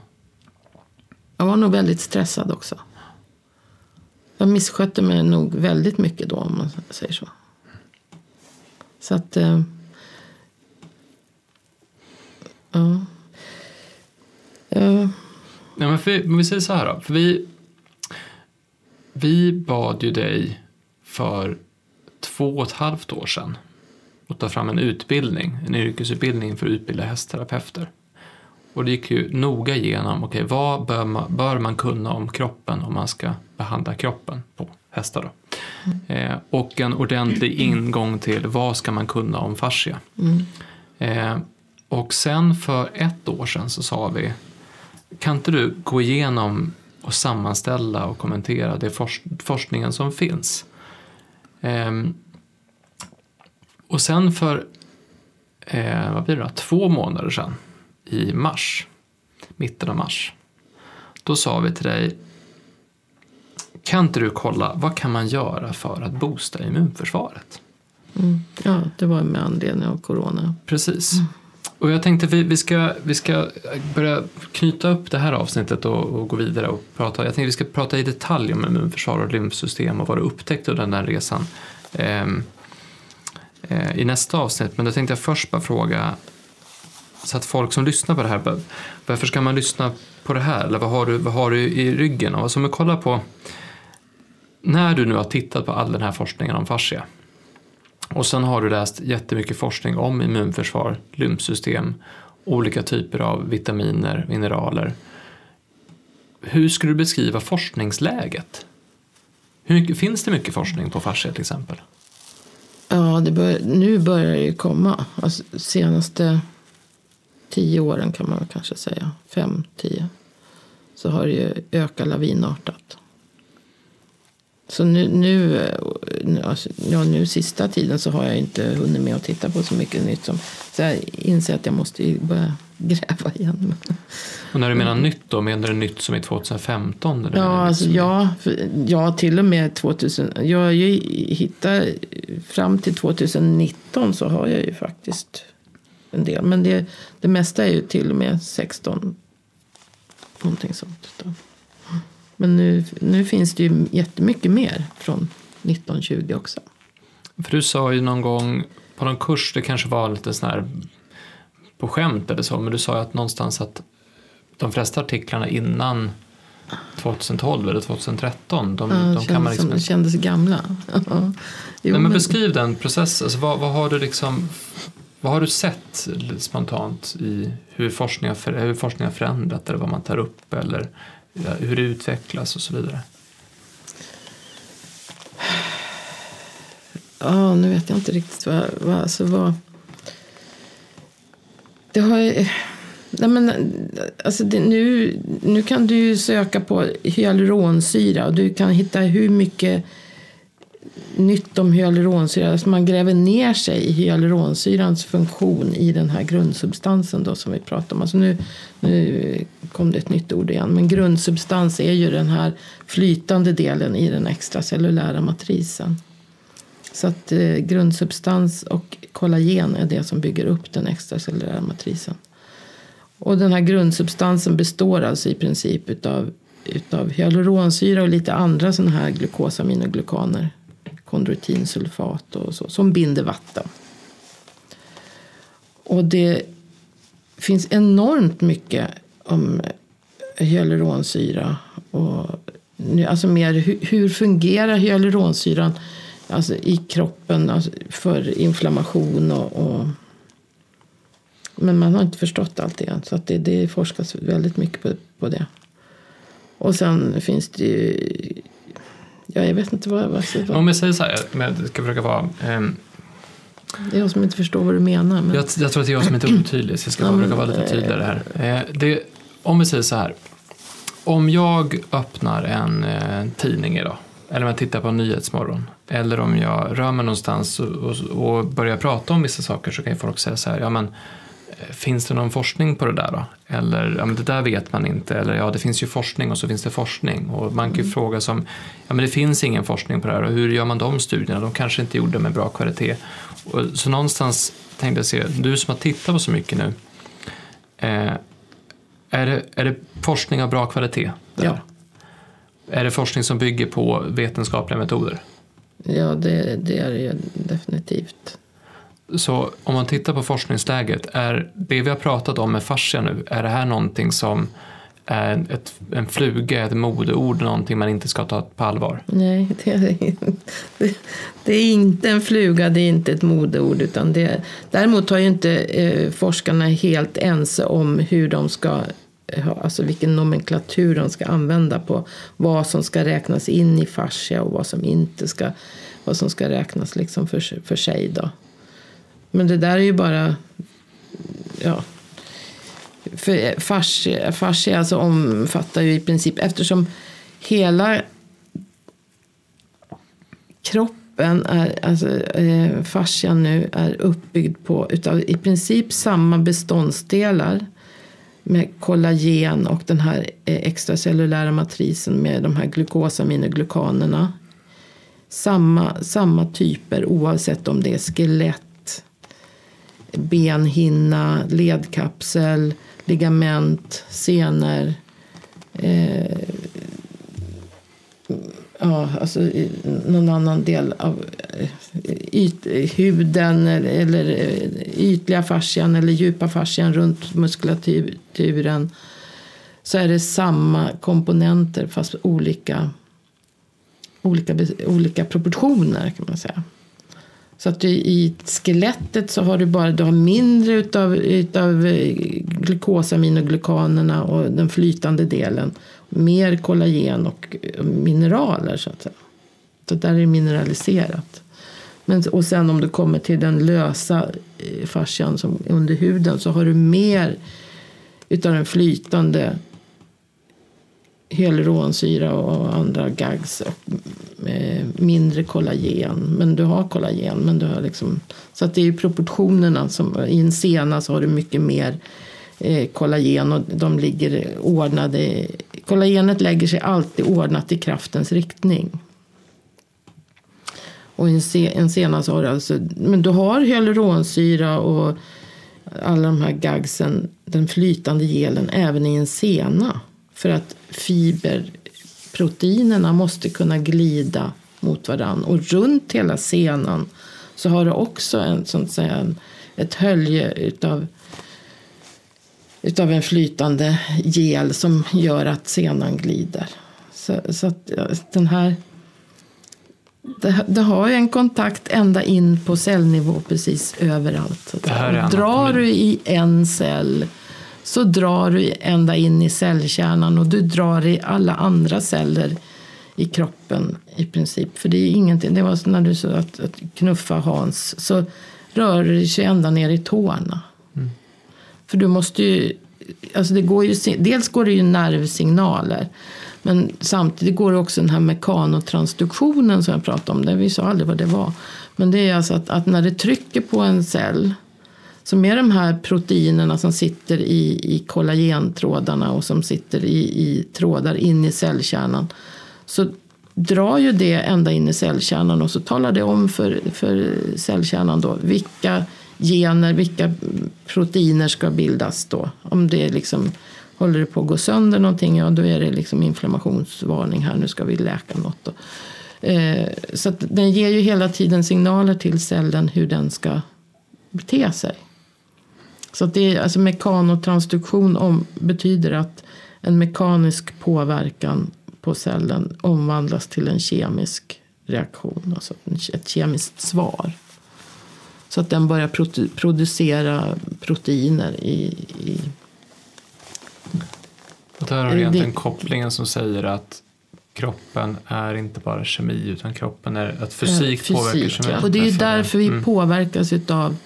jag var nog väldigt stressad också. Jag misskötte mig nog väldigt mycket då om man säger så. Så att... Eh, ja. Ja, Nej, men, för, men vi säger så här då. För vi, vi bad ju dig för två och ett halvt år sedan att ta fram en utbildning, en yrkesutbildning för att utbilda hästterapeuter. Och det gick ju noga igenom, okej, vad bör man, bör man kunna om kroppen om man ska behandla kroppen på hästar då? Eh, och en ordentlig ingång till vad ska man kunna om fascia? Eh, och sen för ett år sedan så sa vi, kan inte du gå igenom och sammanställa och kommentera det forsk- forskningen som finns? Ehm, och sen för eh, vad blir det då? två månader sedan, i mars, mitten av mars, då sa vi till dig, kan inte du kolla, vad kan man göra för att boosta immunförsvaret? mm, ja, det var med anledning av corona. Precis. Och jag tänkte vi, vi, ska, vi ska börja knyta upp det här avsnittet och, och gå vidare och prata. Jag tänkte vi ska prata i detalj om immunförsvar och lymfsystem och vad du upptäckte under den här resan ehm, eh, i nästa avsnitt. Men då tänkte jag först bara fråga så att folk som lyssnar på det här, varför ska man lyssna på det här? Eller vad har du, vad har du i ryggen? Och som vi kollar på, när du nu har tittat på all den här forskningen om fascia och sen har du läst jättemycket forskning om immunförsvar, lymfsystem, olika typer av vitaminer, mineraler. Hur skulle du beskriva forskningsläget? Hur mycket, finns det mycket forskning på fascia till exempel? Ja, det bör, nu börjar det ju komma. Alltså, senaste tio åren kan man kanske säga. Fem, tio. Så har det ju ökat lavinartat. Så nu, nu, nu, alltså, ja, nu sista tiden så har jag inte hunnit med att titta på så mycket nytt. Som, så jag inser att jag måste ju börja gräva igen. Och när du menar nytt då, menar du nytt som i 2015? Eller Ja, alltså, ja, för- ja, till och med 2000. Jag ju hittat fram till 2019 så har jag ju faktiskt en del. Men det, det mesta är ju till och med 16. Någonting sånt. Men nu, nu finns det ju jättemycket mer från 1920 också. För du sa ju någon gång på någon kurs, det kanske var lite sån här på skämt eller så, men du sa ju att någonstans att de flesta artiklarna innan 2012 eller 2013, de, Ja, de kändes, kan man liksom som, kändes gamla. Jo, Nej, men men- beskriv den processen, alltså, vad, vad har du liksom vad har du sett spontant i hur forskning, har, hur forskning har förändrat eller vad man tar upp eller hur det utvecklas och så vidare? Ja, nu vet jag inte riktigt vad... vad, alltså vad det har ju... Nej men, alltså det, nu, nu kan du söka på hyaluronsyra och du kan hitta hur mycket nytt om hyaluronsyra. Alltså man gräver ner sig i hyaluronsyrans funktion i den här grundsubstansen då som vi pratar om. Alltså nu, nu kom det ett nytt ord igen. Men grundsubstans är ju den här flytande delen i den extracellulära matrisen. Så att eh, grundsubstans och kollagen är det som bygger upp den extracellulära matrisen. Och den här grundsubstansen består alltså i princip utav, utav hyaluronsyra och lite andra sådana här glukosaminoglykaner. Kondroitinsulfat och så, som binder vatten. Och det finns enormt mycket om hyaluronsyra. Och, alltså mer, hur, hur fungerar hyaluronsyran alltså i kroppen alltså för inflammation och, och men man har inte förstått allt det än. Så att det, det forskas väldigt mycket på, på det. Och sen finns det ju... Ja, jag vet inte vad... vad, vad Om jag säger så här, men jag ska försöka vara... ehm, Det är jag som inte förstår vad du menar. Men... Jag, jag tror att det är jag som inte är otydlig, så jag ska Ja, försöka vara lite tydligare här. Eh, det, om vi säger så här. Om jag öppnar en eh, tidning idag, eller om jag tittar på Nyhetsmorgon, eller om jag rör mig någonstans och, och, och börjar prata om vissa saker så kan ju folk säga så här, ja men finns det någon forskning på det där då? Eller ja men det där vet man inte, eller ja det finns ju forskning och så finns det forskning. Och man kan ju fråga som, ja men det finns ingen forskning på det här och hur gör man de studierna? De kanske inte gjorde med bra kvalitet. Och, så någonstans tänkte jag se, du som har tittat på så mycket nu, eh, är, det, är det forskning av bra kvalitet? där? Ja. Är det forskning som bygger på vetenskapliga metoder? Ja, det, det är det definitivt. Så om man tittar på forskningsläget, är det vi har pratat om med fascia nu, är det här någonting som är ett, en fluga, ett modeord, någonting man inte ska ta på allvar? Nej, det är, det, det är inte en fluga, det är inte ett modeord. Utan det, däremot har ju inte eh, forskarna helt ense om hur de ska eh, Alltså vilken nomenklatur de ska använda på vad som ska räknas in i fascia och vad som inte ska, vad som ska räknas liksom för, sig- för sig. Då. Men det där är ju bara ja, för fascia, fascia alltså omfattar ju i princip, eftersom hela kroppen är, alltså eh, fascian nu är uppbyggd på utav i princip samma beståndsdelar med kollagen och den här eh, extracellulära matrisen med de här glukosaminoglykanerna. Samma, samma typer oavsett om det är skelett, benhinna, ledkapsel, ligament, senor. Eh, ja, alltså någon annan del av eh, yt, huden eller, eh, ytliga fascian eller djupa fascian runt muskulaturen så är det samma komponenter fast olika, olika, olika proportioner kan man säga. Så att du, i skelettet så har du bara du har mindre utav, utav eh, och glukosaminoglykanerna och den flytande delen. Mer kollagen och eh, mineraler så att säga. Så där är det mineraliserat. Men, och sen om du kommer till den lösa eh, fascian som under huden så har du mer utav den flytande hyaluronsyra och andra gags och Eh, mindre kollagen. Men du har kollagen. Men du har liksom, så att det är ju proportionerna. Som, I en sena så har du mycket mer eh, kollagen och de ligger ordnade. Kollagenet lägger sig alltid ordnat i kraftens riktning. Och i en, se, en sena så har du alltså, men du har hyaluronsyra och alla de här gagsen, den flytande gelen, även i en sena. För att fiber fiberproteinerna måste kunna glida mot varann. Och runt hela senan så har du också en, sånt att säga, en, ett hölje utav, utav en flytande gel som gör att senan glider. Så, så att den här det, det har ju en kontakt ända in på cellnivå precis överallt. Så Det här är drar du i en cell så drar du ända in i cellkärnan och du drar i alla andra celler i kroppen i princip. För det är ingenting, det var när du sa att, att knuffa Hans så rör det sig ända ner i tårna. För du måste ju, alltså det går ju, dels går det ju nervsignaler. Men samtidigt går det också den här mekanotransduktionen som jag pratade om. Det vi sa aldrig vad det var. Men det är alltså att, att när det trycker på en cell. Som är de här proteinerna som sitter i, i kollagentrådarna och som sitter i, i trådar in i cellkärnan. Så drar ju det ända in i cellkärnan och så talar det om för, för cellkärnan då vilka gener, vilka proteiner ska bildas då. Om det liksom håller det på att gå sönder någonting, ja då är det liksom inflammationsvarning här, nu ska vi läka något. Då. Eh, så att den ger ju hela tiden signaler till cellen hur den ska bete sig. Så att det är, alltså mekanotransduktion om, betyder att en mekanisk påverkan på cellen omvandlas till en kemisk reaktion, alltså ett kemiskt svar. Så att den börjar prote- producera proteiner i, i Och där har du Det- egentligen kopplingen som säger att kroppen är inte bara kemi utan kroppen är att fysik, Fysik, påverkar kemi. ja. Och det är ju därför vi Mm. påverkas utav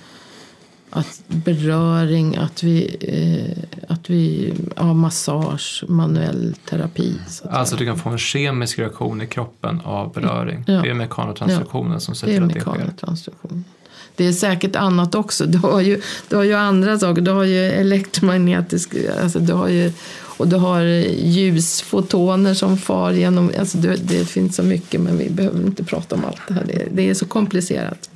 att beröring, att vi, eh, att vi ja, massage, manuell terapi. Så att Alltså du kan få en kemisk reaktion i kroppen av beröring. Ja. Det är mekanotransduktionen som ser till att det sker. Det är säkert annat också. Du har ju, du har ju andra saker. Du har ju elektromagnetisk... Alltså du har ju, och du har ljusfotoner som far genom... Alltså det, det finns så mycket, men vi behöver inte prata om allt det här. Det, det är så komplicerat.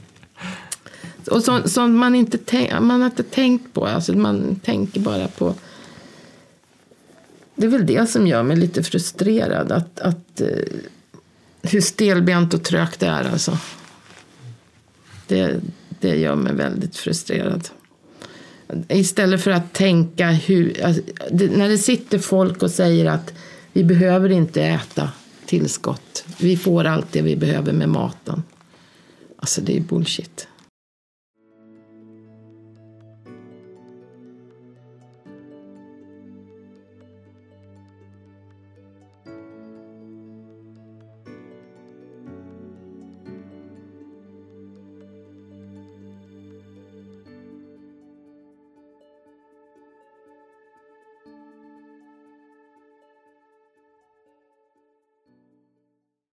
Och så, som man, inte tänk, man har inte tänkt på. Alltså man tänker bara på... Det är väl det som gör mig lite frustrerad. Att, att, eh, hur stelbent och trögt det är. Alltså. Det, det gör mig väldigt frustrerad. Istället för att tänka hur... Alltså, det, när det sitter folk och säger att vi behöver inte äta tillskott. Vi får allt det vi behöver med maten. Alltså det är bullshit.